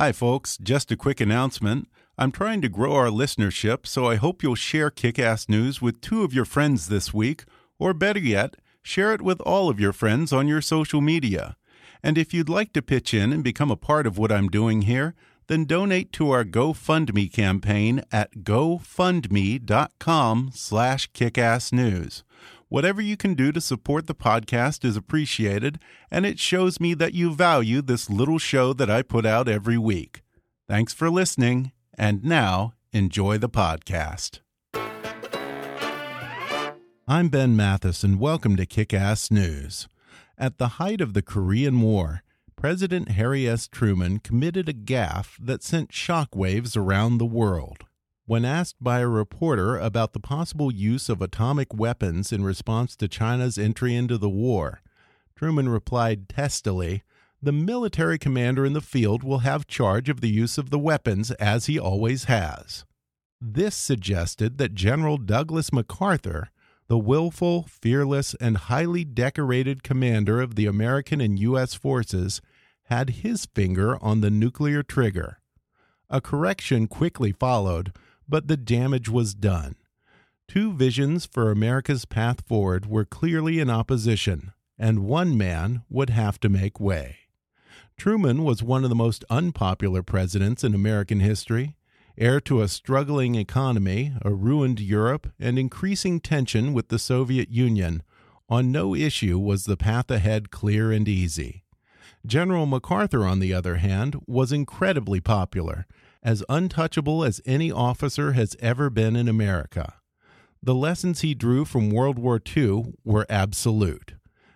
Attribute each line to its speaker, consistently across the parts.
Speaker 1: Hi, folks. Just a quick announcement. I'm trying to grow our listenership, so I hope you'll share Kick Ass News with two of your friends this week, or better yet, share it with all of your friends on your social media. And if you'd like to pitch in and become a part of what I'm doing here, then donate to our GoFundMe campaign at gofundme.com slash kickassnews. Whatever you can do to support the podcast is appreciated, and it shows me that you value this little show that I put out every week. Thanks for listening, and now enjoy the podcast. I'm Ben Mathis, and welcome to Kick Ass News. At the height of the Korean War, President Harry S. Truman committed a gaffe that sent shockwaves around the world. When asked by a reporter about the possible use of atomic weapons in response to China's entry into the war, Truman replied testily, The military commander in the field will have charge of the use of the weapons as he always has. This suggested that General Douglas MacArthur, the willful, fearless, and highly decorated commander of the American and U.N. forces, had his finger on the nuclear trigger. A correction quickly followed but the damage was done. Two visions for America's path forward were clearly in opposition, and one man would have to make way. Truman was one of the most unpopular presidents in American history, heir to a struggling economy, a ruined Europe, and increasing tension with the Soviet Union. On no issue was the path ahead clear and easy. General MacArthur, on the other hand, was incredibly popular as untouchable as any officer has ever been in America. The lessons he drew from World War II were absolute.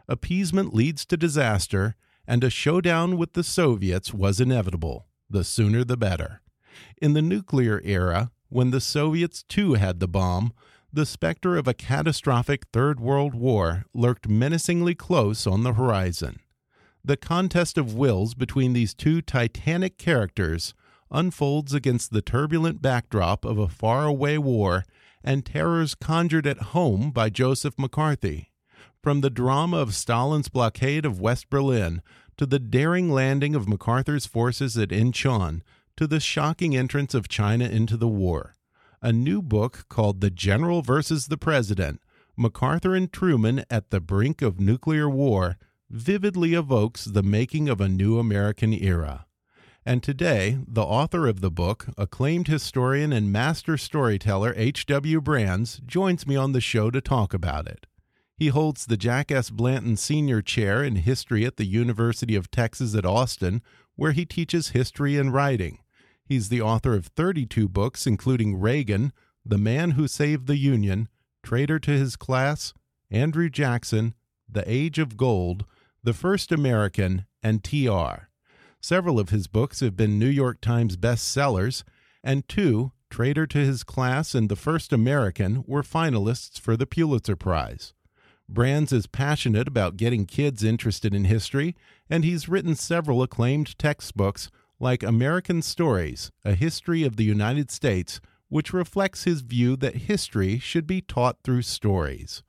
Speaker 1: Appeasement leads to disaster, and a showdown with the Soviets was inevitable. The sooner the better. In the nuclear era, when the Soviets too had the bomb, the specter of a catastrophic Third World War lurked menacingly close on the horizon. The contest of wills between these two titanic characters unfolds against the turbulent backdrop of a faraway war and terrors conjured at home by Joseph McCarthy. From the drama of Stalin's blockade of West Berlin to the daring landing of MacArthur's forces at Incheon to the shocking entrance of China into the war. A new book called The General versus the President MacArthur and Truman at the Brink of Nuclear War vividly evokes the making of a new American era. And today, the author of the book, acclaimed historian and master storyteller H.W. Brands, joins me on the show to talk about it. He holds the Jack S. Blanton Senior Chair in History at the University of Texas at Austin, where he teaches history and writing. He's the author of 32 books, including Reagan, The Man Who Saved the Union, Traitor to His Class, Andrew Jackson, The Age of Gold, The First American, and T.R. Several of his books have been New York Times bestsellers, and two, Traitor to His Class and The First American, were finalists for the Pulitzer Prize. Brands is passionate about getting kids interested in history, and he's written several acclaimed textbooks like American Stories A History of the United States, which reflects his view that history should be taught through stories.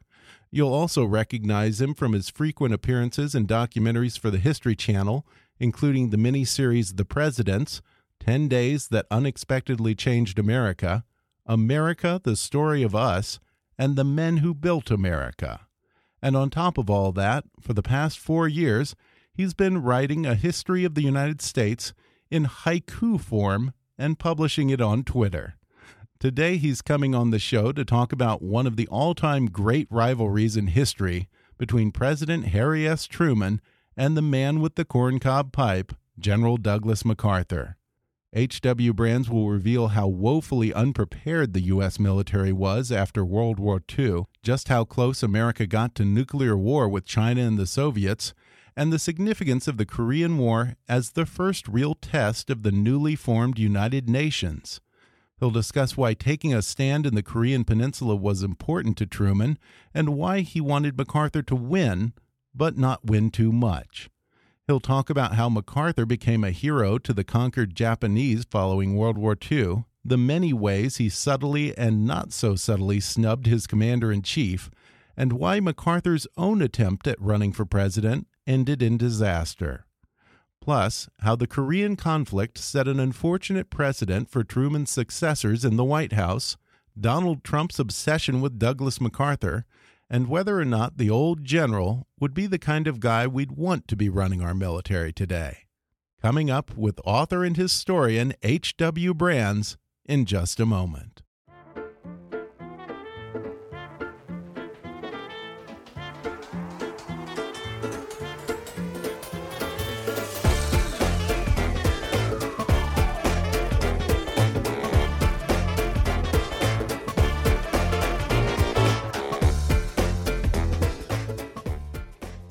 Speaker 1: You'll also recognize him from his frequent appearances in documentaries for the History Channel including the miniseries The Presidents, 10 Days That Unexpectedly Changed America, America, the Story of Us, and The Men Who Built America. And on top of all that, for the past four years, he's been writing a history of the United States in haiku form and publishing it on Twitter. Today, he's coming on the show to talk about one of the all time great rivalries in history between President Harry S. Truman and the man with the corncob pipe, General Douglas MacArthur. H.W. Brands will reveal how woefully unprepared the U.S. military was after World War II, just how close America got to nuclear war with China and the Soviets, and the significance of the Korean War as the first real test of the newly formed United Nations. He'll discuss why taking a stand in the Korean Peninsula was important to Truman and why he wanted MacArthur to win, but not win too much. He'll talk about how MacArthur became a hero to the conquered Japanese following World War II, the many ways he subtly and not so subtly snubbed his commander in chief, and why MacArthur's own attempt at running for president ended in disaster. Plus, how the Korean conflict set an unfortunate precedent for Truman's successors in the White House, Donald Trump's obsession with Douglas MacArthur, and whether or not the old general would be the kind of guy we'd want to be running our military today. Coming up with author and historian H.W. Brands in just a moment.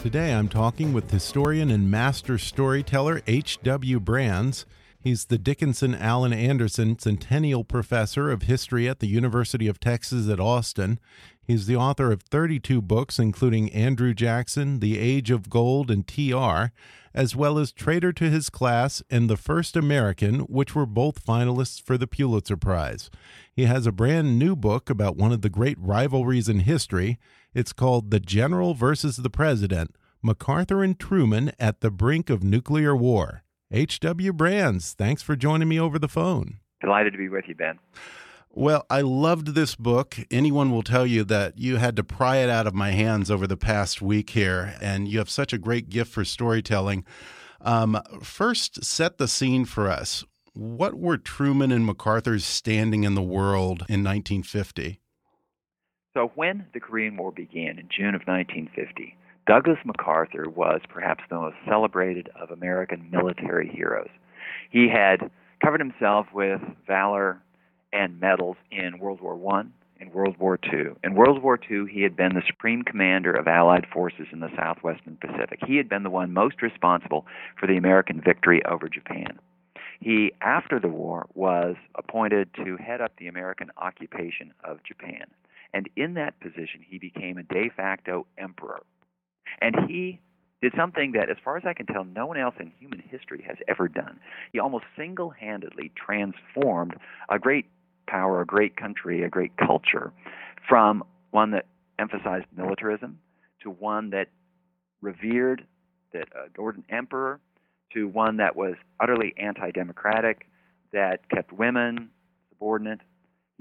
Speaker 1: Today I'm talking with historian and master storyteller H.W. Brands. He's the Dickson Allen Anderson Centennial Professor of History at the University of Texas at Austin. He's the author of 32 books, including Andrew Jackson, The Age of Gold, and TR, as well as Traitor to His Class and The First American, which were both finalists for the Pulitzer Prize. He has a brand new book about one of the great rivalries in history. It's called The General versus the President MacArthur and Truman at the brink of nuclear war. H.W. Brands, thanks for joining me over the phone.
Speaker 2: Delighted to be with you, Ben.
Speaker 1: Well, I loved this book. Anyone will tell you that you had to pry it out of my hands over the past week here, and you have such a great gift for storytelling. Um, first, set the scene for us. What were Truman and MacArthur's standing in the world in 1950?
Speaker 2: So, when the Korean War began in June of 1950, Douglas MacArthur was perhaps the most celebrated of American military heroes. He had covered himself with valor and medals in World War I, in World War II. In World War II, he had been the supreme commander of Allied forces in the Southwestern Pacific. He had been the one most responsible for the American victory over Japan. He, after the war, was appointed to head up the American occupation of Japan. And in that position, he became a de facto emperor and he did something that, as far as I can tell, no one else in human history has ever done. He almost single handedly transformed a great power, a great country, a great culture from one that emphasized militarism to one that revered, that uh, adored an emperor, to one that was utterly anti democratic, that kept women subordinate.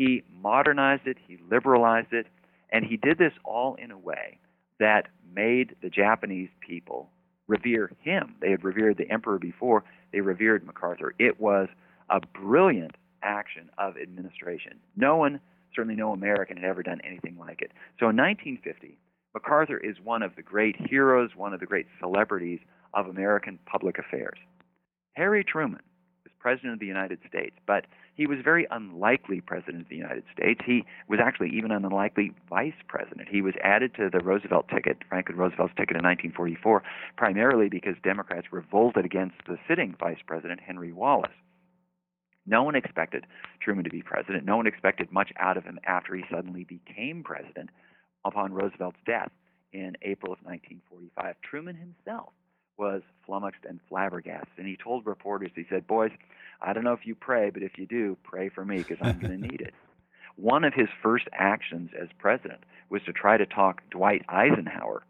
Speaker 2: He modernized it, he liberalized it, and he did this all in a way that made the Japanese people revere him. They had revered the emperor before, they revered MacArthur. It was a brilliant action of administration. No one, certainly no American, had ever done anything like it. So in 1950, MacArthur is one of the great heroes, one of the great celebrities of American public affairs. Harry Truman President of the United States, but he was very unlikely president of the United States. He was actually even an unlikely vice president. He was added to the Roosevelt ticket, Franklin Roosevelt's ticket in 1944, primarily because Democrats revolted against the sitting vice president, Henry Wallace. No one expected Truman to be president. No one expected much out of him after he suddenly became president upon Roosevelt's death in April of 1945. Truman himself was flummoxed and flabbergasted. And he told reporters, he said, Boys, I don't know if you pray, but if you do, pray for me because I'm going to need it. One of his first actions as president was to try to talk Dwight Eisenhower,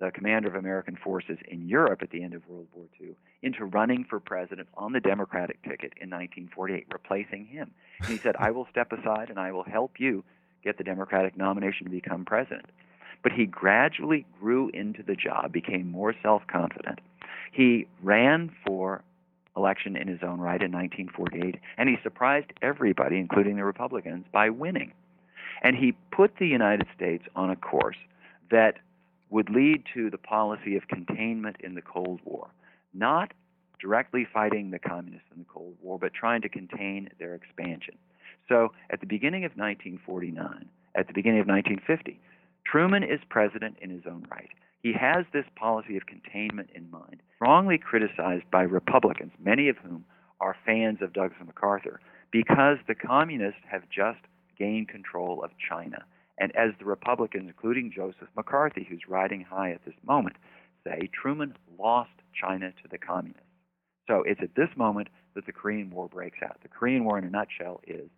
Speaker 2: the commander of American forces in Europe at the end of World War II, into running for president on the Democratic ticket in 1948, replacing him. And he said, I will step aside and I will help you get the Democratic nomination to become president. But he gradually grew into the job, became more self confident, he ran for election in his own right in 1948, and he surprised everybody, including the Republicans, by winning. And he put the United States on a course that would lead to the policy of containment in the Cold War. Not directly fighting the communists in the Cold War, but trying to contain their expansion. So at the beginning of 1949, at the beginning of 1950, Truman is president in his own right. He has this policy of containment in mind, strongly criticized by Republicans, many of whom are fans of Douglas MacArthur, because the communists have just gained control of China. And as the Republicans, including Joseph McCarthy, who's riding high at this moment, say, Truman lost China to the communists. So it's at this moment that the Korean War breaks out. The Korean War, in a nutshell, is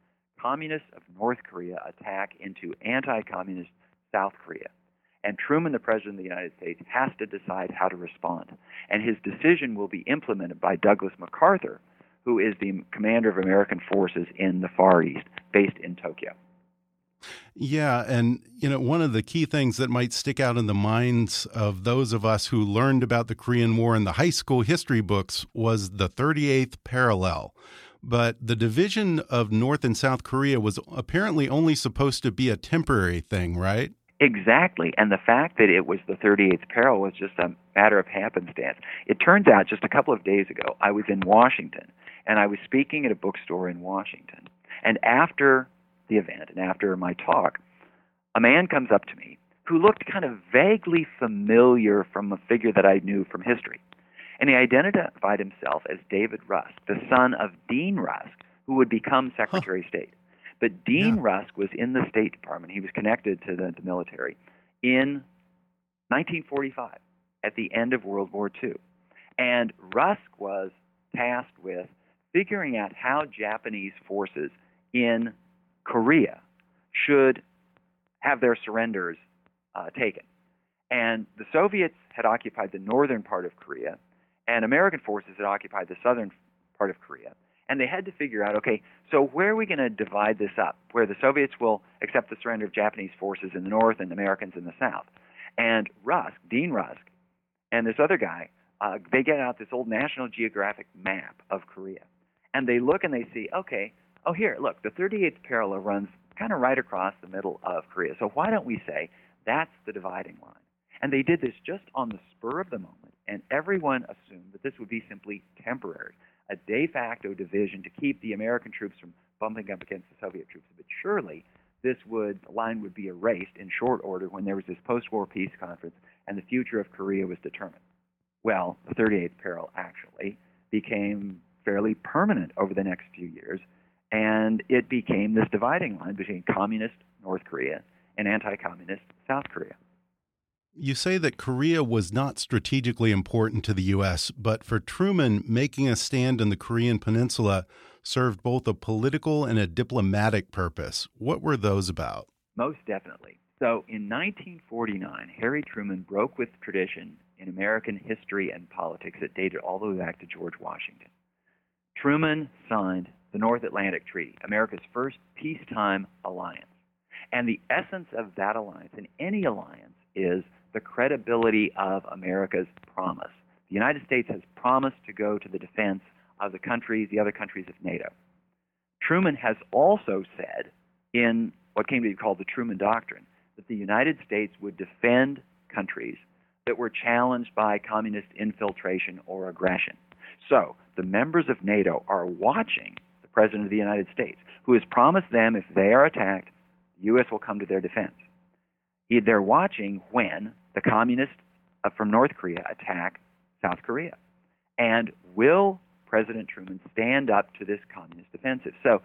Speaker 2: communists of North Korea attack into anti communist South Korea. And Truman, the President of the United States, has to decide how to respond. And his decision will be implemented by Douglas MacArthur, who is the commander of American forces in the Far East, based in Tokyo.
Speaker 1: Yeah, and you know, one of the key things that might stick out in the minds of those of us who learned about the Korean War in the high school history books was the 38th parallel. But the division of North and South Korea was apparently only supposed to be a temporary thing, right?
Speaker 2: Exactly. And the fact that it was the 38th parallel was just a matter of happenstance. It turns out just a couple of days ago, I was in Washington and I was speaking at a bookstore in Washington. And after the event and after my talk, a man comes up to me who looked kind of vaguely familiar from a figure that I knew from history. And he identified himself as David Rusk, the son of Dean Rusk, who would become Secretary huh. of State. But Dean yeah. Rusk was in the State Department. He was connected to the, the military in 1945 at the end of World War II. And Rusk was tasked with figuring out how Japanese forces in Korea should have their surrenders uh, taken. And the Soviets had occupied the northern part of Korea, and American forces had occupied the southern part of Korea. And they had to figure out, okay, so where are we going to divide this up? Where the Soviets will accept the surrender of Japanese forces in the north and the Americans in the south. And Rusk, Dean Rusk, and this other guy, uh, they get out this old National Geographic map of Korea. And they look and they see, okay, oh, here, look, the 38th parallel runs kind of right across the middle of Korea. So why don't we say that's the dividing line? And they did this just on the spur of the moment, and everyone assumed that this would be simply temporary, a de facto division to keep the American troops from bumping up against the Soviet troops. But surely this would line would be erased in short order when there was this post-war peace conference and the future of Korea was determined. Well, the 38th parallel actually became fairly permanent over the next few years and it became this dividing line between communist North Korea and anti communist South Korea.
Speaker 1: You say that Korea was not strategically important to the U.S., but for Truman, making a stand in the Korean Peninsula served both a political and a diplomatic purpose. What were those about?
Speaker 2: Most definitely. So in 1949, Harry Truman broke with tradition in American history and politics that dated all the way back to George Washington. Truman signed the North Atlantic Treaty, America's first peacetime alliance. And the essence of that alliance, and any alliance, is the credibility of America's promise. The United States has promised to go to the defense of the countries, the other countries of NATO. Truman has also said in what came to be called the Truman Doctrine that the United States would defend countries that were challenged by communist infiltration or aggression. So the members of NATO are watching the President of the United States, who has promised them if they are attacked, the U.S. will come to their defense. They're watching when the communists uh, from North Korea attack South Korea. And will President Truman stand up to this communist offensive? So,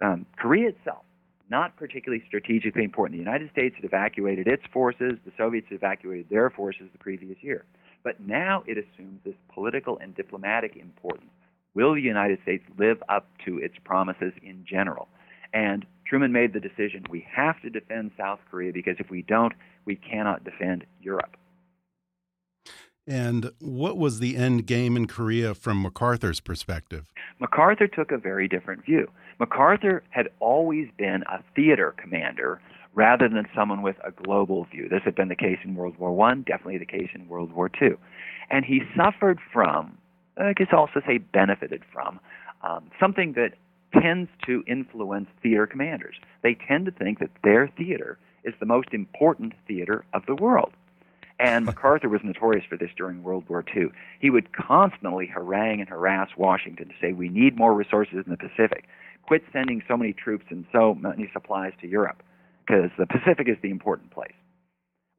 Speaker 2: um, Korea itself, not particularly strategically important. The United States had evacuated its forces, the Soviets had evacuated their forces the previous year. But now it assumes this political and diplomatic importance Will the United States live up to its promises in general? And Truman made the decision we have to defend South Korea because if we don't, we cannot defend Europe.
Speaker 1: And what was the end game in Korea from MacArthur's perspective?
Speaker 2: MacArthur took a very different view. MacArthur had always been a theater commander rather than someone with a global view. This had been the case in World War I, definitely the case in World War II. And he suffered from I guess also say benefited from, um, something that tends to influence theater commanders. They tend to think that their theater is the most important theater of the world. And MacArthur was notorious for this during World War II. He would constantly harangue and harass Washington to say, we need more resources in the Pacific. Quit sending so many troops and so many supplies to Europe, because the Pacific is the important place.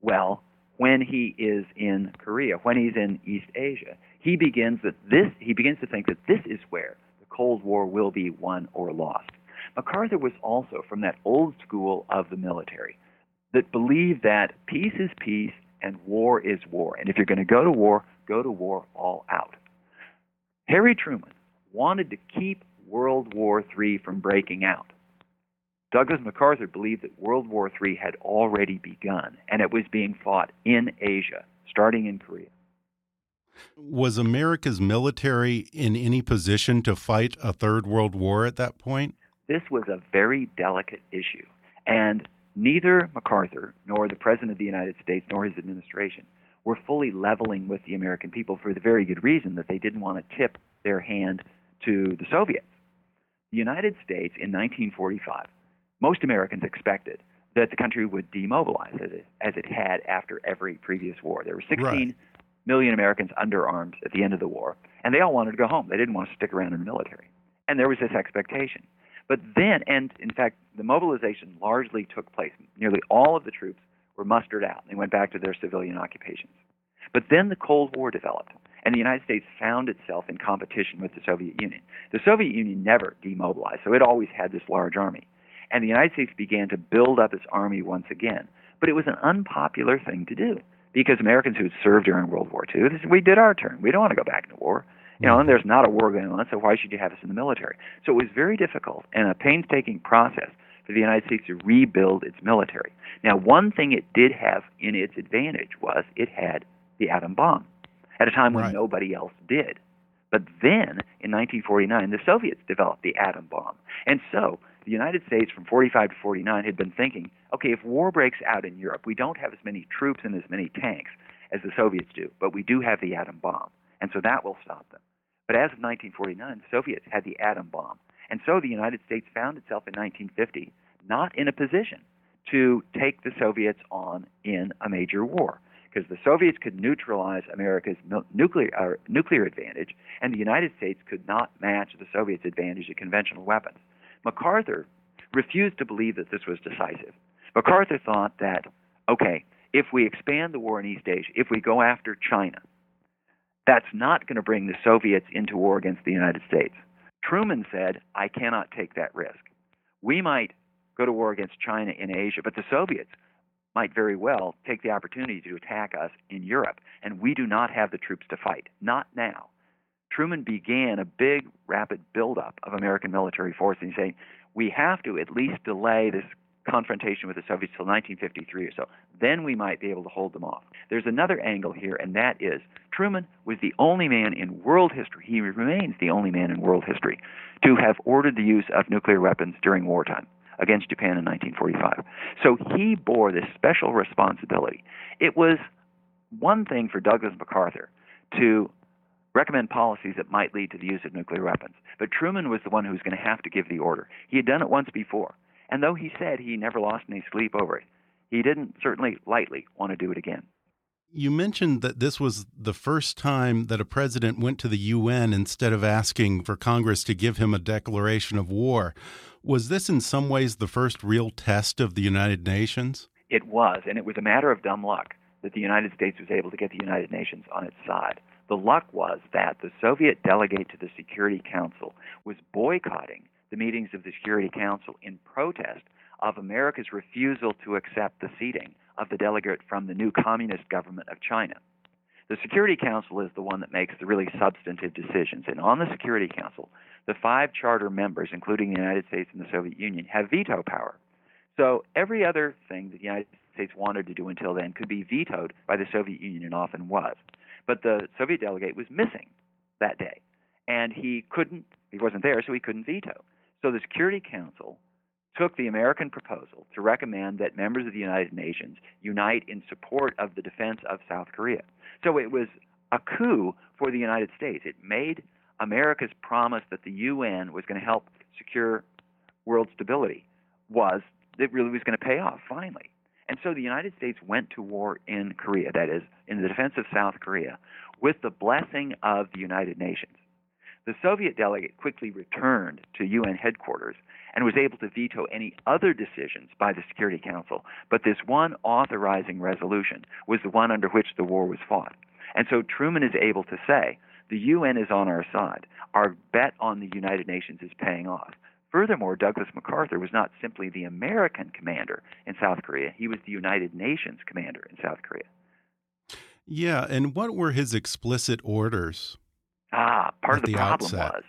Speaker 2: Well, when he is in Korea, when he's in East Asia, he begins that this he begins to think that this is where Cold War will be won or lost. MacArthur was also from that old school of the military that believed that peace is peace and war is war. And if you're going to go to war, go to war all out. Harry Truman wanted to keep World War III from breaking out. Douglas MacArthur believed that World War III had already begun and it was being fought in Asia, starting in Korea.
Speaker 1: Was America's military in any position to fight a third world war at that point?
Speaker 2: This was a very delicate issue. And neither MacArthur nor the President of the United States nor his administration were fully leveling with the American people for the very good reason that they didn't want to tip their hand to the Soviets. The United States in 1945, most Americans expected that the country would demobilize as it, as it had after every previous war. There were 16 right. Million Americans under arms at the end of the war, and they all wanted to go home. They didn't want to stick around in the military. And there was this expectation. But then, and in fact, the mobilization largely took place. Nearly all of the troops were mustered out. They went back to their civilian occupations. But then the Cold War developed, and the United States found itself in competition with the Soviet Union. The Soviet Union never demobilized, so it always had this large army. And the United States began to build up its army once again. But it was an unpopular thing to do because Americans who had served during World War II, we did our turn. We don't want to go back into war. You know, mm-hmm. and there's not a war going on, so why should you have us in the military? So it was very difficult and a painstaking process for the United States to rebuild its military. Now, one thing it did have in its advantage was it had the atom bomb at a time when right. nobody else did. But then, in 1949, the Soviets developed the atom bomb. And so, the United States from 45 to 49 had been thinking, okay, if war breaks out in Europe, we don't have as many troops and as many tanks as the Soviets do, but we do have the atom bomb. And so that will stop them. But as of 1949, the Soviets had the atom bomb. And so the United States found itself in 1950 not in a position to take the Soviets on in a major war because the Soviets could neutralize America's nuclear uh, nuclear advantage, and the United States could not match the Soviets' advantage of conventional weapons. MacArthur refused to believe that this was decisive. MacArthur thought that okay, if we expand the war in East Asia, if we go after China, that's not going to bring the Soviets into war against the United States. Truman said, I cannot take that risk. We might go to war against China in Asia, but the Soviets might very well take the opportunity to attack us in Europe, and we do not have the troops to fight. Not now. Truman began a big, rapid buildup of American military force, and he's saying, we have to at least delay this confrontation with the Soviets till 1953 or so. Then we might be able to hold them off. There's another angle here, and that is Truman was the only man in world history, he remains the only man in world history, to have ordered the use of nuclear weapons during wartime against Japan in 1945. So he bore this special responsibility. It was one thing for Douglas MacArthur to recommend policies that might lead to the use of nuclear weapons. But Truman was the one who was going to have to give the order. He had done it once before. And though he said he never lost any sleep over it, he didn't certainly lightly want to do it again.
Speaker 1: You mentioned that this was the first time that a president went to the UN instead of asking for Congress to give him a declaration of war. Was this in some ways the first real test of the United Nations?
Speaker 2: It was, and it was a matter of dumb luck that the United States was able to get the United Nations on its side. The luck was that the Soviet delegate to the Security Council was boycotting the meetings of the Security Council in protest of America's refusal to accept the seating of the delegate from the new communist government of China. The Security Council is the one that makes the really substantive decisions. And on the Security Council, the five charter members, including the United States and the Soviet Union, have veto power. So every other thing that the United States wanted to do until then could be vetoed by the Soviet Union and often was. But the Soviet delegate was missing that day. And he couldn't, he wasn't there, so he couldn't veto. So the Security Council took the American proposal to recommend that members of the United Nations unite in support of the defense of South Korea. So it was a coup for the United States. It made America's promise that the UN was going to help secure world stability was it really was going to pay off finally. And so the United States went to war in Korea, that is, in the defense of South Korea, with the blessing of the United Nations. The Soviet delegate quickly returned to UN headquarters and was able to veto any other decisions by the Security Council, but this one authorizing resolution was the one under which the war was fought. And so Truman is able to say, the UN is on our side. Our bet on the United Nations is paying off. Furthermore, Douglas MacArthur was not simply the American commander in South Korea, he was the United Nations commander in South Korea.
Speaker 1: Yeah, and what were his explicit orders?
Speaker 2: Ah, part of the,
Speaker 1: the
Speaker 2: problem
Speaker 1: outset.
Speaker 2: was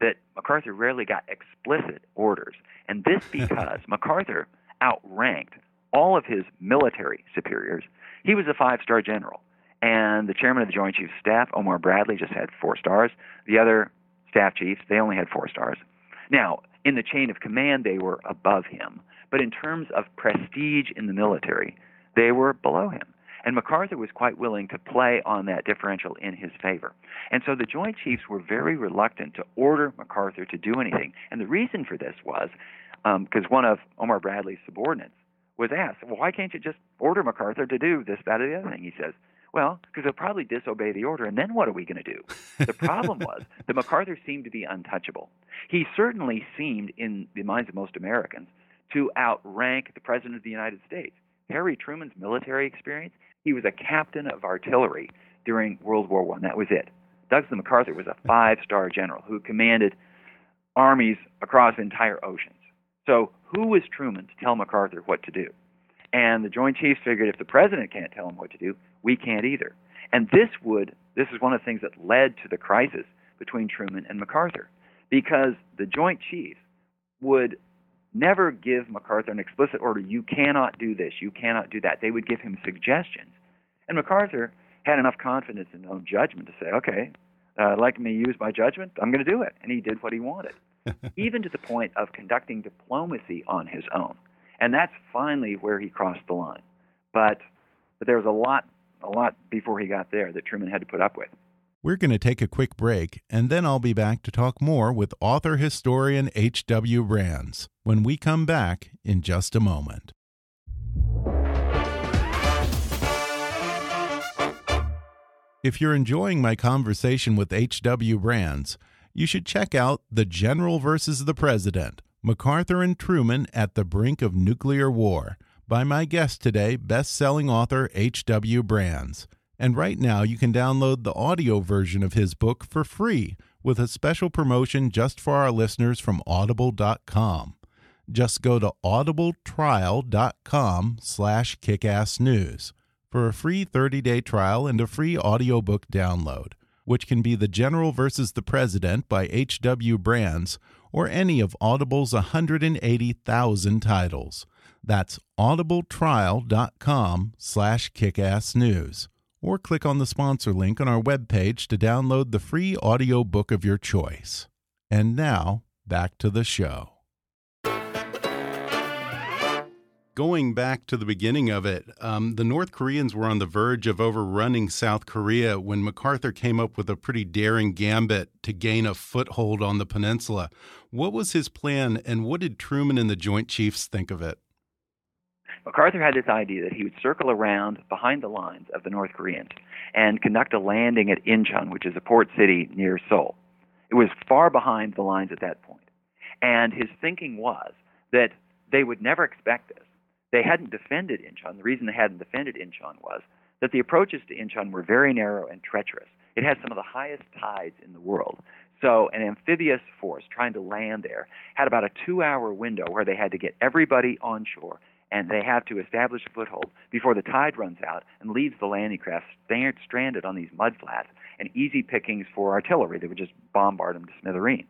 Speaker 2: that MacArthur rarely got explicit orders, and this because MacArthur outranked all of his military superiors. He was a five star general, and the chairman of the Joint Chiefs Staff, Omar Bradley, just had four stars. The other staff chiefs, they only had four stars. Now, in the chain of command, they were above him, but in terms of prestige in the military, they were below him. And MacArthur was quite willing to play on that differential in his favor. And so the Joint Chiefs were very reluctant to order MacArthur to do anything. And the reason for this was because um, one of Omar Bradley's subordinates was asked, Well, why can't you just order MacArthur to do this, that, or the other thing? He says, Well, because they'll probably disobey the order, and then what are we going to do? The problem was that MacArthur seemed to be untouchable. He certainly seemed, in the minds of most Americans, to outrank the President of the United States. Harry Truman's military experience, he was a captain of artillery during World War One. That was it. Douglas MacArthur was a five-star general who commanded armies across entire oceans. So who was Truman to tell MacArthur what to do? And the Joint Chiefs figured if the president can't tell him what to do, we can't either. And this would this is one of the things that led to the crisis between Truman and MacArthur, because the Joint Chiefs would never give MacArthur an explicit order, you cannot do this, you cannot do that. They would give him suggestions. And MacArthur had enough confidence in his own judgment to say, okay, uh, like me use my judgment, I'm going to do it. And he did what he wanted, even to the point of conducting diplomacy on his own. And that's finally where he crossed the line. But, but there was a lot, a lot before he got there that Truman had to put up with.
Speaker 1: We're going to take a quick break, and then I'll be back to talk more with author historian H.W. Brands when we come back in just a moment. If you're enjoying my conversation with H.W. Brands, you should check out The General versus the President MacArthur and Truman at the Brink of Nuclear War by my guest today, best selling author H.W. Brands. And right now, you can download the audio version of his book for free with a special promotion just for our listeners from audible.com. Just go to audibletrial.com slash kickassnews for a free 30-day trial and a free audiobook download, which can be The General versus the President by H.W. Brands or any of Audible's 180,000 titles. That's audibletrial.com slash kickassnews or click on the sponsor link on our webpage to download the free audiobook of your choice. And now, back to the show. Going back to the beginning of it, um, the North Koreans were on the verge of overrunning South Korea when MacArthur came up with a pretty daring gambit to gain a foothold on the peninsula. What was his plan, and what did Truman and the Joint Chiefs think of it?
Speaker 2: MacArthur had this idea that he would circle around behind the lines of the North Koreans and conduct a landing at Incheon, which is a port city near Seoul. It was far behind the lines at that point. And his thinking was that they would never expect this. They hadn't defended Incheon. The reason they hadn't defended Incheon was that the approaches to Incheon were very narrow and treacherous. It had some of the highest tides in the world. So, an amphibious force trying to land there had about a two hour window where they had to get everybody on shore and they have to establish a foothold before the tide runs out and leaves the landing craft stranded on these mud flats and easy pickings for artillery that would just bombard them to smithereens.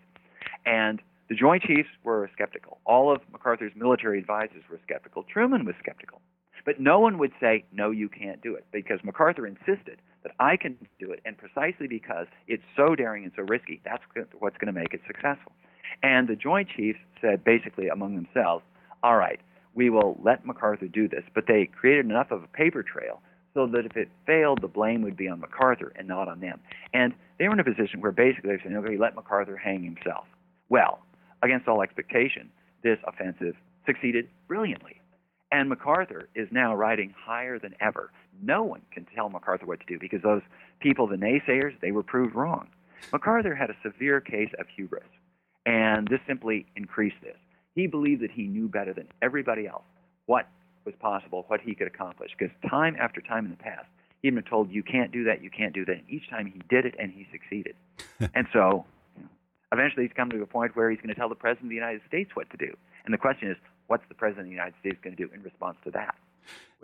Speaker 2: And the Joint Chiefs were skeptical. All of MacArthur's military advisors were skeptical. Truman was skeptical. But no one would say, no, you can't do it, because MacArthur insisted that I can do it, and precisely because it's so daring and so risky, that's what's going to make it successful. And the Joint Chiefs said basically among themselves, all right, we will let MacArthur do this, but they created enough of a paper trail so that if it failed, the blame would be on MacArthur and not on them. And they were in a position where basically they said, okay, let MacArthur hang himself. Well, against all expectation, this offensive succeeded brilliantly. And MacArthur is now riding higher than ever. No one can tell MacArthur what to do because those people, the naysayers, they were proved wrong. MacArthur had a severe case of hubris, and this simply increased this. He believed that he knew better than everybody else what was possible, what he could accomplish, because time after time in the past, he'd been told, you can't do that, you can't do that. And each time he did it and he succeeded. and so eventually he's come to a point where he's going to tell the President of the United States what to do. And the question is, what's the President of the United States going to do in response to that?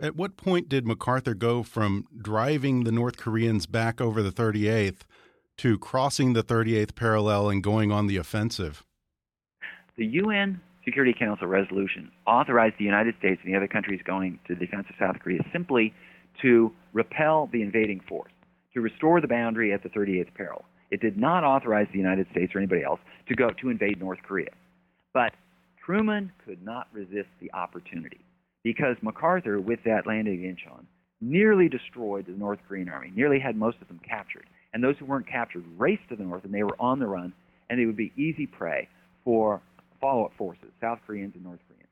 Speaker 1: At what point did MacArthur go from driving the North Koreans back over the 38th to crossing the 38th parallel and going on the offensive?
Speaker 2: The UN Security Council resolution authorized the United States and the other countries going to the defense of South Korea simply to repel the invading force, to restore the boundary at the 38th parallel. It did not authorize the United States or anybody else to go to invade North Korea. But Truman could not resist the opportunity because MacArthur, with that landing at Incheon, nearly destroyed the North Korean army, nearly had most of them captured. And those who weren't captured raced to the north, and they were on the run, and they would be easy prey for follow up forces, South Koreans and North Koreans.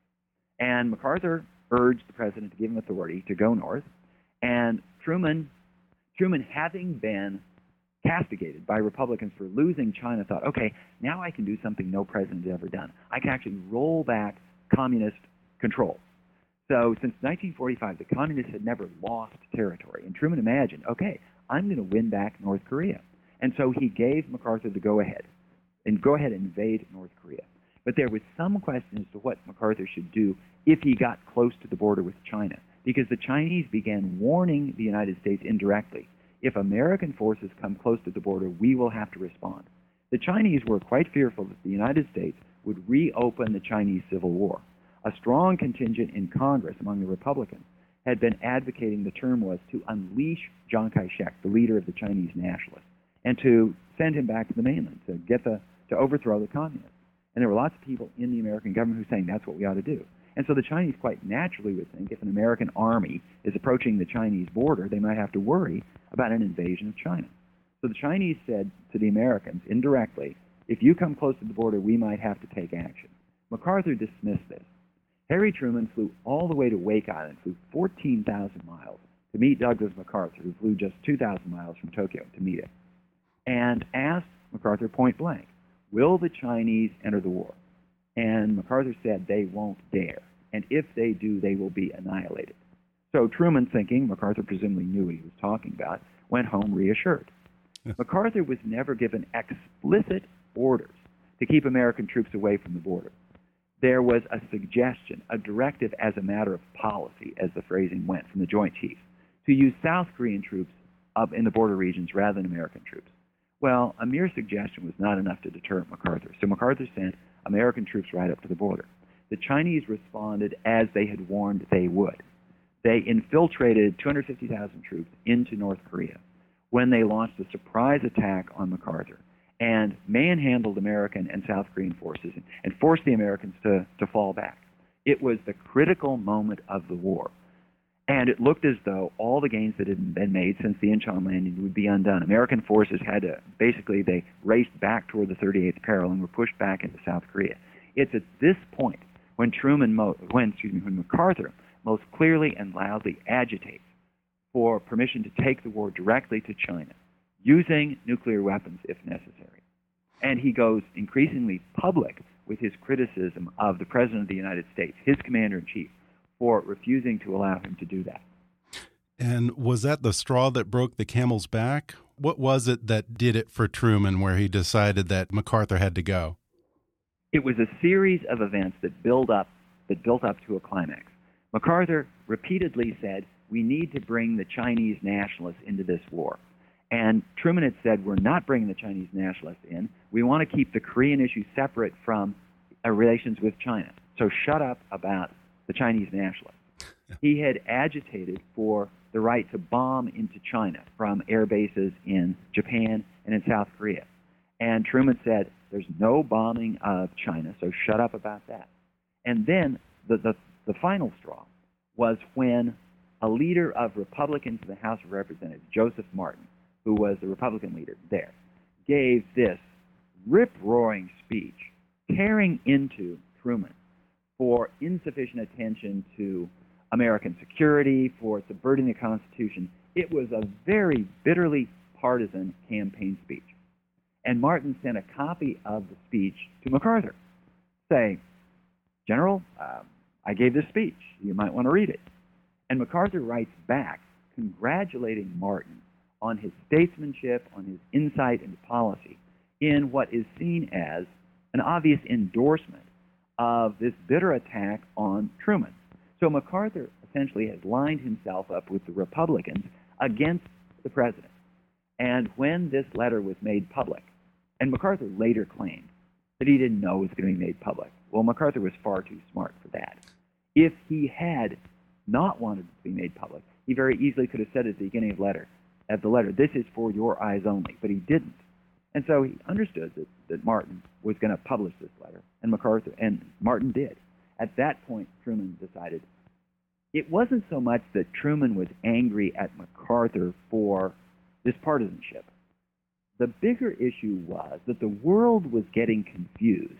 Speaker 2: And MacArthur urged the president to give him authority to go north, and Truman, Truman having been castigated by Republicans for losing China, thought, okay, now I can do something no president has ever done. I can actually roll back communist control. So since 1945, the communists had never lost territory, and Truman imagined, okay, I'm going to win back North Korea. And so he gave MacArthur the go ahead and go ahead and invade North Korea. But there was some question as to what MacArthur should do if he got close to the border with China, because the Chinese began warning the United States indirectly if American forces come close to the border, we will have to respond. The Chinese were quite fearful that the United States would reopen the Chinese Civil War. A strong contingent in Congress among the Republicans had been advocating the term was to unleash Chiang Kai-shek, the leader of the Chinese nationalists, and to send him back to the mainland to get the to overthrow the communists. And there were lots of people in the American government who were saying that's what we ought to do. And so the Chinese quite naturally would think if an American army is approaching the Chinese border, they might have to worry about an invasion of China. So the Chinese said to the Americans indirectly, if you come close to the border, we might have to take action. MacArthur dismissed this. Harry Truman flew all the way to Wake Island, flew 14,000 miles to meet Douglas MacArthur, who flew just 2,000 miles from Tokyo to meet him, and asked MacArthur point blank, Will the Chinese enter the war? And MacArthur said they won't dare. And if they do, they will be annihilated. So Truman, thinking MacArthur presumably knew what he was talking about, went home reassured. MacArthur was never given explicit orders to keep American troops away from the border. There was a suggestion, a directive as a matter of policy, as the phrasing went from the Joint Chiefs, to use South Korean troops up in the border regions rather than American troops. Well, a mere suggestion was not enough to deter MacArthur, so MacArthur sent American troops right up to the border. The Chinese responded as they had warned they would. They infiltrated 250,000 troops into North Korea when they launched a surprise attack on MacArthur and manhandled American and South Korean forces and forced the Americans to, to fall back. It was the critical moment of the war. And it looked as though all the gains that had been made since the Incheon landing would be undone. American forces had to basically they raced back toward the 38th parallel and were pushed back into South Korea. It's at this point when Truman, when excuse me, when MacArthur most clearly and loudly agitates for permission to take the war directly to China, using nuclear weapons if necessary. And he goes increasingly public with his criticism of the President of the United States, his commander in chief, for refusing to allow him to do that.
Speaker 1: And was that the straw that broke the camel's back? What was it that did it for Truman where he decided that MacArthur had to go?
Speaker 2: It was a series of events that build up that built up to a climax. MacArthur repeatedly said, "We need to bring the Chinese nationalists into this war." And Truman had said, "We're not bringing the Chinese nationalists in. We want to keep the Korean issue separate from uh, relations with China. So shut up about the Chinese nationalists." He had agitated for the right to bomb into China from air bases in Japan and in South Korea. And Truman said, There's no bombing of China, so shut up about that. And then the, the, the final straw was when a leader of Republicans in the House of Representatives, Joseph Martin, who was the Republican leader there, gave this rip roaring speech tearing into Truman for insufficient attention to American security, for subverting the Constitution. It was a very bitterly partisan campaign speech. And Martin sent a copy of the speech to MacArthur, saying, General, uh, I gave this speech. You might want to read it. And MacArthur writes back, congratulating Martin on his statesmanship, on his insight into policy, in what is seen as an obvious endorsement of this bitter attack on Truman. So MacArthur essentially has lined himself up with the Republicans against the president. And when this letter was made public, and MacArthur later claimed that he didn't know it was going to be made public. Well, MacArthur was far too smart for that. If he had not wanted it to be made public, he very easily could have said at the beginning of the letter, of the letter, this is for your eyes only. But he didn't. And so he understood that, that Martin was going to publish this letter, and MacArthur and Martin did. At that point, Truman decided it wasn't so much that Truman was angry at MacArthur for this partisanship. The bigger issue was that the world was getting confused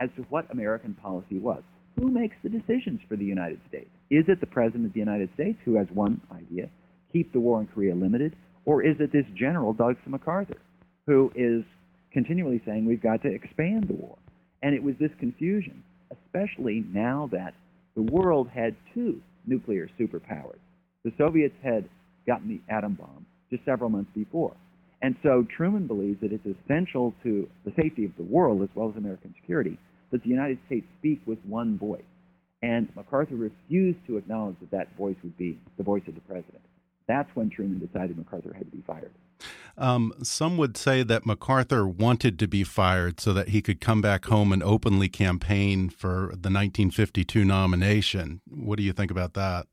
Speaker 2: as to what American policy was. Who makes the decisions for the United States? Is it the President of the United States who has one idea, keep the war in Korea limited, or is it this General Douglas MacArthur who is continually saying we've got to expand the war? And it was this confusion, especially now that the world had two nuclear superpowers. The Soviets had gotten the atom bomb just several months before. And so Truman believes that it's essential to the safety of the world as well as American security that the United States speak with one voice. And MacArthur refused to acknowledge that that voice would be the voice of the president. That's when Truman decided MacArthur had to be fired.
Speaker 1: Um, some would say that MacArthur wanted to be fired so that he could come back home and openly campaign for the 1952 nomination. What do you think about that?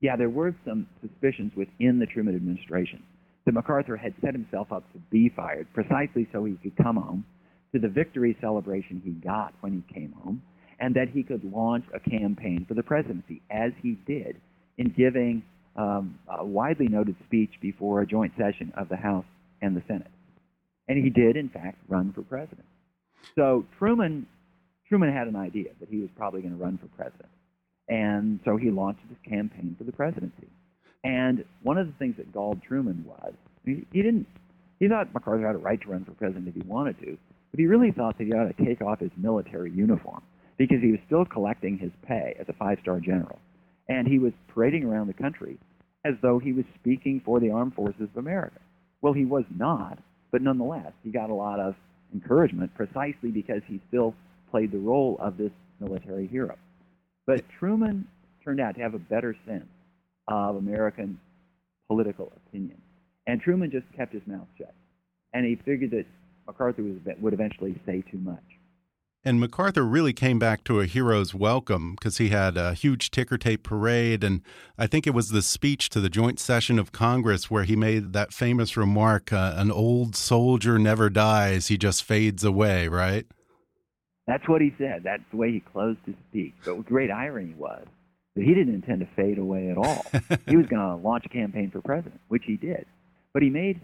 Speaker 2: Yeah, there were some suspicions within the Truman administration that MacArthur had set himself up to be fired precisely so he could come home to the victory celebration he got when he came home, and that he could launch a campaign for the presidency, as he did in giving um, a widely noted speech before a joint session of the House and the Senate. And he did, in fact, run for president. So Truman, Truman had an idea that he was probably going to run for president. And so he launched this campaign for the presidency. And one of the things that galled Truman was he, he didn't he thought MacArthur had a right to run for president if he wanted to, but he really thought that he ought to take off his military uniform because he was still collecting his pay as a five-star general, and he was parading around the country as though he was speaking for the armed forces of America. Well, he was not, but nonetheless, he got a lot of encouragement precisely because he still played the role of this military hero. But Truman turned out to have a better sense of American political opinion. And Truman just kept his mouth shut. And he figured that MacArthur would eventually say too much.
Speaker 1: And MacArthur really came back to a hero's welcome because he had a huge ticker tape parade. And I think it was the speech to the joint session of Congress where he made that famous remark uh, an old soldier never dies, he just fades away, right?
Speaker 2: That's what he said. That's the way he closed his speech. But great irony was that he didn't intend to fade away at all. he was going to launch a campaign for president, which he did. But he made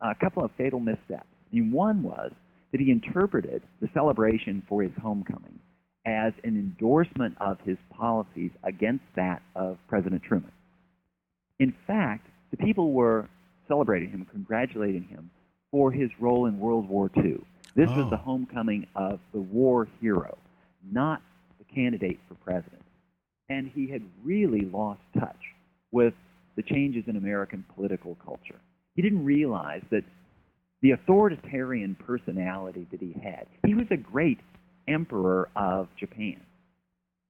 Speaker 2: a couple of fatal missteps. And one was that he interpreted the celebration for his homecoming as an endorsement of his policies against that of President Truman. In fact, the people were celebrating him, congratulating him for his role in World War II. This oh. was the oh. homecoming of the war hero, not the candidate for president. And he had really lost touch with the changes in American political culture. He didn't realize that the authoritarian personality that he had, he was a great emperor of Japan.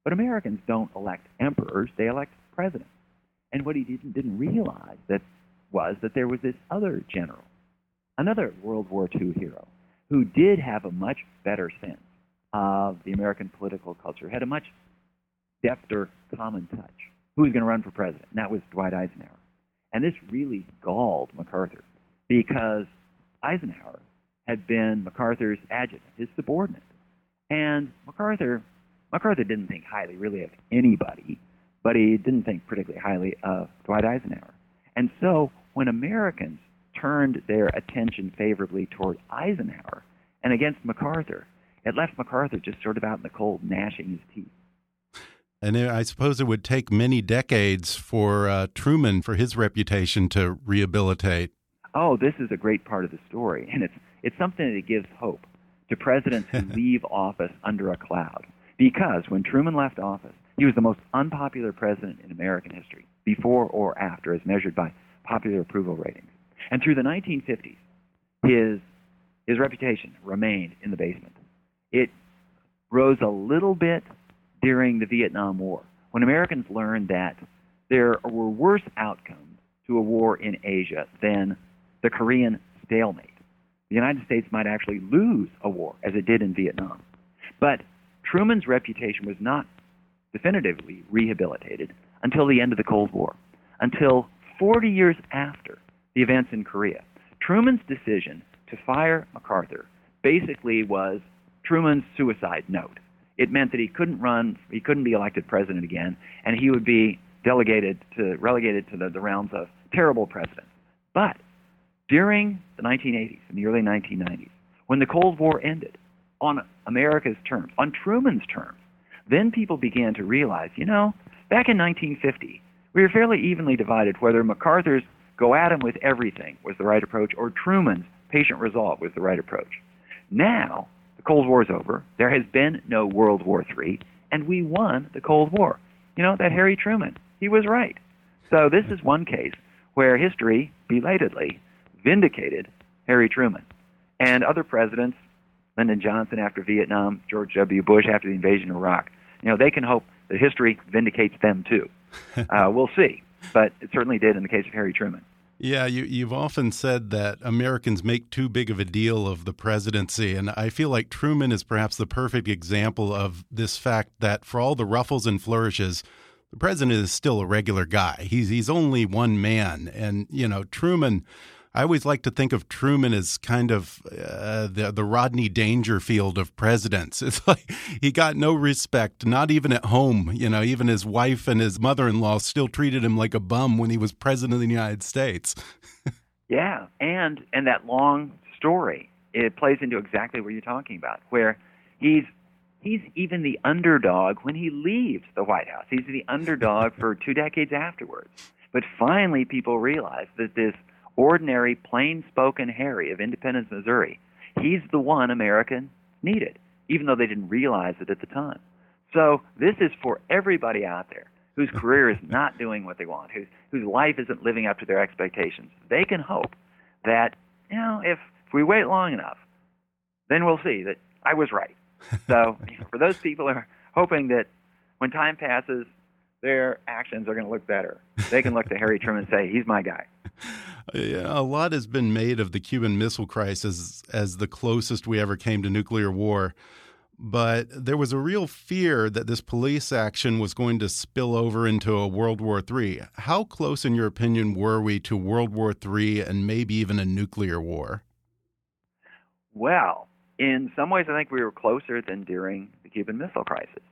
Speaker 2: But Americans don't elect emperors, they elect presidents. And what he didn't, didn't realize that was that there was this other general, another World War II hero, who did have a much better sense of the American political culture, had a much defter common touch, who was going to run for president, and that was Dwight Eisenhower. And this really galled MacArthur because Eisenhower had been MacArthur's adjutant, his subordinate. And MacArthur, MacArthur didn't think highly, really, of anybody, but he didn't think particularly highly of Dwight Eisenhower. And so when Americans turned their attention favorably toward Eisenhower and against MacArthur, it left MacArthur just sort of out in the cold, gnashing his teeth.
Speaker 1: And I suppose it would take many decades for uh, Truman, for his reputation to rehabilitate.
Speaker 2: Oh, this is a great part of the story, and it's it's something that gives hope to presidents who leave office under a cloud. Because when Truman left office, he was the most unpopular president in American history, before or after, as measured by popular approval ratings. And through the 1950s, his his reputation remained in the basement. It rose a little bit during the Vietnam War, when Americans learned that there were worse outcomes to a war in Asia than the Korean stalemate. The United States might actually lose a war, as it did in Vietnam. But Truman's reputation was not definitively rehabilitated until the end of the Cold War, until 40 years after the events in Korea. Truman's decision to fire MacArthur basically was Truman's suicide note. It meant that he couldn't run, he couldn't be elected president again, and he would be delegated to relegated to the, the realms of terrible president. But during the 1980s and the early 1990s, when the Cold War ended on America's terms, on Truman's terms, then people began to realize, you know, back in 1950, we were fairly evenly divided whether MacArthur's go at him with everything was the right approach or Truman's patient resolve was the right approach. Now, the Cold War is over. There has been no World War III, and we won the Cold War. You know, that Harry Truman, he was right. So this is one case where history, belatedly, vindicated Harry Truman. And other presidents, Lyndon Johnson after Vietnam, George W. Bush after the invasion of Iraq, you know, they can hope that history vindicates them too. Uh, we'll see. But it certainly did in the case of Harry Truman.
Speaker 1: Yeah, you, you've often said that Americans make too big of a deal of the presidency. And I feel like Truman is perhaps the perfect example of this fact that for all the ruffles and flourishes, the president is still a regular guy. He's, he's only one man. And, you know, Truman I always like to think of Truman as kind of uh, the the Rodney Dangerfield of presidents. It's like he got no respect, not even at home. You know, even his wife and his mother-in-law still treated him like a bum when he was president of the United States.
Speaker 2: yeah, and and that long story it plays into exactly what you're talking about, where he's he's even the underdog when he leaves the White House. He's the underdog for two decades afterwards. But finally, people realize that this ordinary, plain spoken Harry of Independence, Missouri. He's the one American needed, even though they didn't realize it at the time. So this is for everybody out there whose career is not doing what they want, whose whose life isn't living up to their expectations. They can hope that, you know, if, if we wait long enough, then we'll see that I was right. So you know, for those people who are hoping that when time passes, their actions are going to look better, they can look to Harry Truman and say, he's my guy.
Speaker 1: A lot has been made of the Cuban Missile Crisis as the closest we ever came to nuclear war. But there was a real fear that this police action was going to spill over into a World War III. How close, in your opinion, were we to World War III and maybe even a nuclear war?
Speaker 2: Well, in some ways, I think we were closer than during the Cuban Missile Crisis.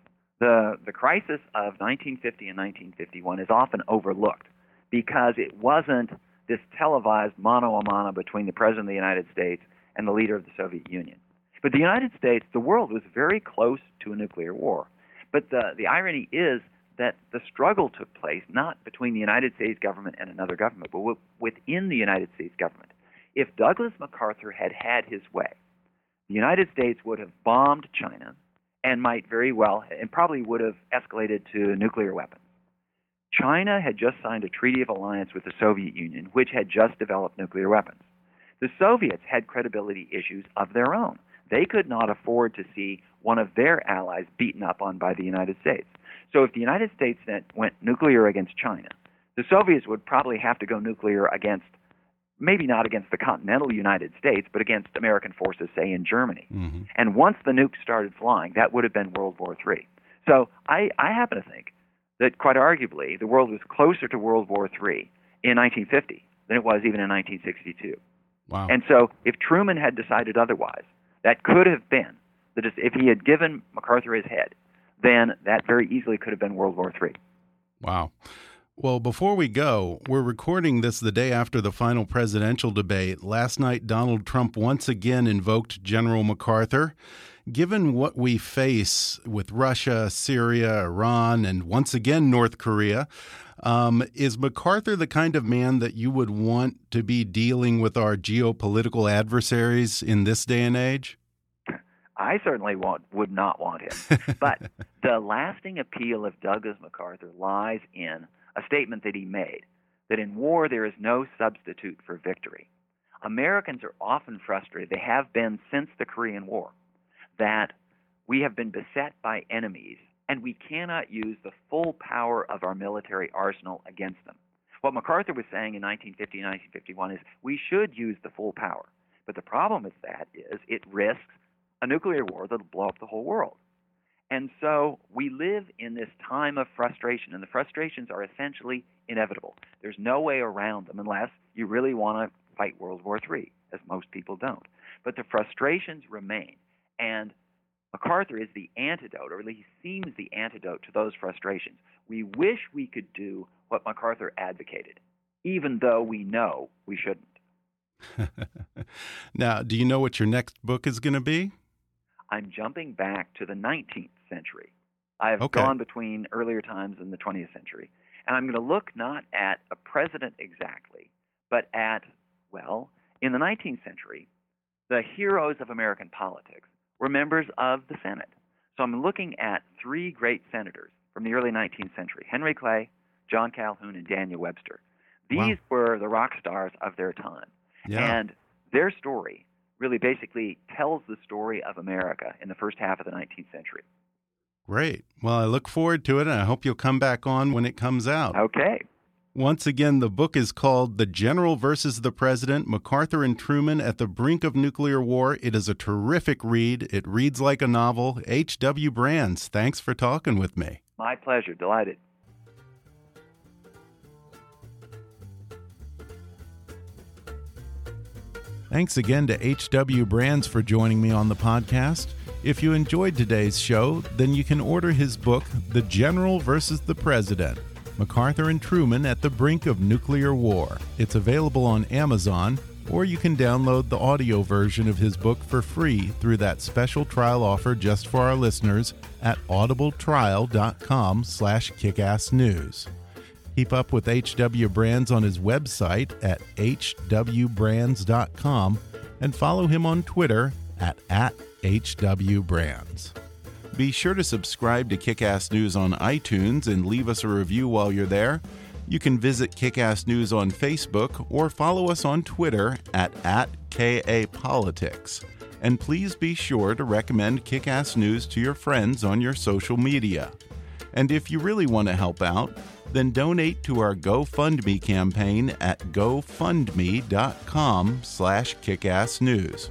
Speaker 2: The, the crisis of 1950 and 1951 is often overlooked because it wasn't this televised mano a mano between the President of the United States and the leader of the Soviet Union. But the United States, the world was very close to a nuclear war. But the, the irony is that the struggle took place not between the United States government and another government, but w- within the United States government. If Douglas MacArthur had had his way, the United States would have bombed China and might very well, and probably would have escalated to nuclear weapons. China had just signed a treaty of alliance with the Soviet Union, which had just developed nuclear weapons. The Soviets had credibility issues of their own. They could not afford to see one of their allies beaten up on by the United States. So if the United States went nuclear against China, the Soviets would probably have to go nuclear against, maybe not against the continental United States, but against American forces, say, in Germany. Mm-hmm. And once the nukes started flying, that would have been World War III. So I, I happen to think that quite arguably the world was closer to World War III in 1950 than it was even in 1962.
Speaker 1: Wow.
Speaker 2: And so if Truman had decided otherwise, that could have been that if he had given MacArthur his head, then that very easily could have been World War III.
Speaker 1: Wow. Well, before we go, we're recording this the day after the final presidential debate. Last night, Donald Trump once again invoked General MacArthur. Given what we face with Russia, Syria, Iran, and once again North Korea, um, is MacArthur the kind of man that you would want to be dealing with our geopolitical adversaries in this day and age?
Speaker 2: I certainly want, would not want him. but the lasting appeal of Douglas MacArthur lies in a statement that he made that in war there is no substitute for victory. Americans are often frustrated, they have been since the Korean War, that we have been beset by enemies and we cannot use the full power of our military arsenal against them. What MacArthur was saying in 1950 and 1951 is we should use the full power. But the problem with that is it risks a nuclear war that'll blow up the whole world. And so we live in this time of frustration, and the frustrations are essentially inevitable. There's no way around them unless you really want to fight World War III, as most people don't. But the frustrations remain. And MacArthur is the antidote, or at least he seems the antidote to those frustrations. We wish we could do what MacArthur advocated, even though we know we shouldn't.
Speaker 1: now, do you know what your next book is going to be?
Speaker 2: I'm jumping back to the 19th century. I have
Speaker 1: okay.
Speaker 2: gone between earlier times and the 20th century. And I'm going to look not at a president exactly, but at, well, in the 19th century, the heroes of American politics were members of the Senate. So I'm looking at three great senators from the early 19th century Henry Clay, John Calhoun, and Daniel Webster. These
Speaker 1: wow.
Speaker 2: were the rock stars of their time.
Speaker 1: Yeah.
Speaker 2: And their story really basically tells the story of America in the first half of the 19th century.
Speaker 1: Great. Well, I look forward to it, and I hope you'll come back on when it comes out.
Speaker 2: Okay.
Speaker 1: Once again, the book is called The General versus the President MacArthur and Truman at the Brink of Nuclear War. It is a terrific read. It reads like a novel. H.W. Brands, thanks for talking with me.
Speaker 2: My pleasure. Delighted.
Speaker 1: Thanks again to H.W. Brands for joining me on the podcast. If you enjoyed today's show, then you can order his book, The General versus the President MacArthur and Truman at the Brink of Nuclear War. It's available on Amazon, or you can download the audio version of his book for free through that special trial offer just for our listeners at audibletrial.com slash kickassnews. Keep up with H.W. Brands on his website at hwbrands.com and follow him on Twitter at, at hwbrands. Be sure to subscribe to Kickass News on iTunes and leave us a review while you're there. You can visit Kickass News on Facebook or follow us on Twitter at, at KAPolitics. And please be sure to recommend Kickass News to your friends on your social media. And if you really want to help out, then donate to our GoFundMe campaign at gofundme.com slash kickassnews.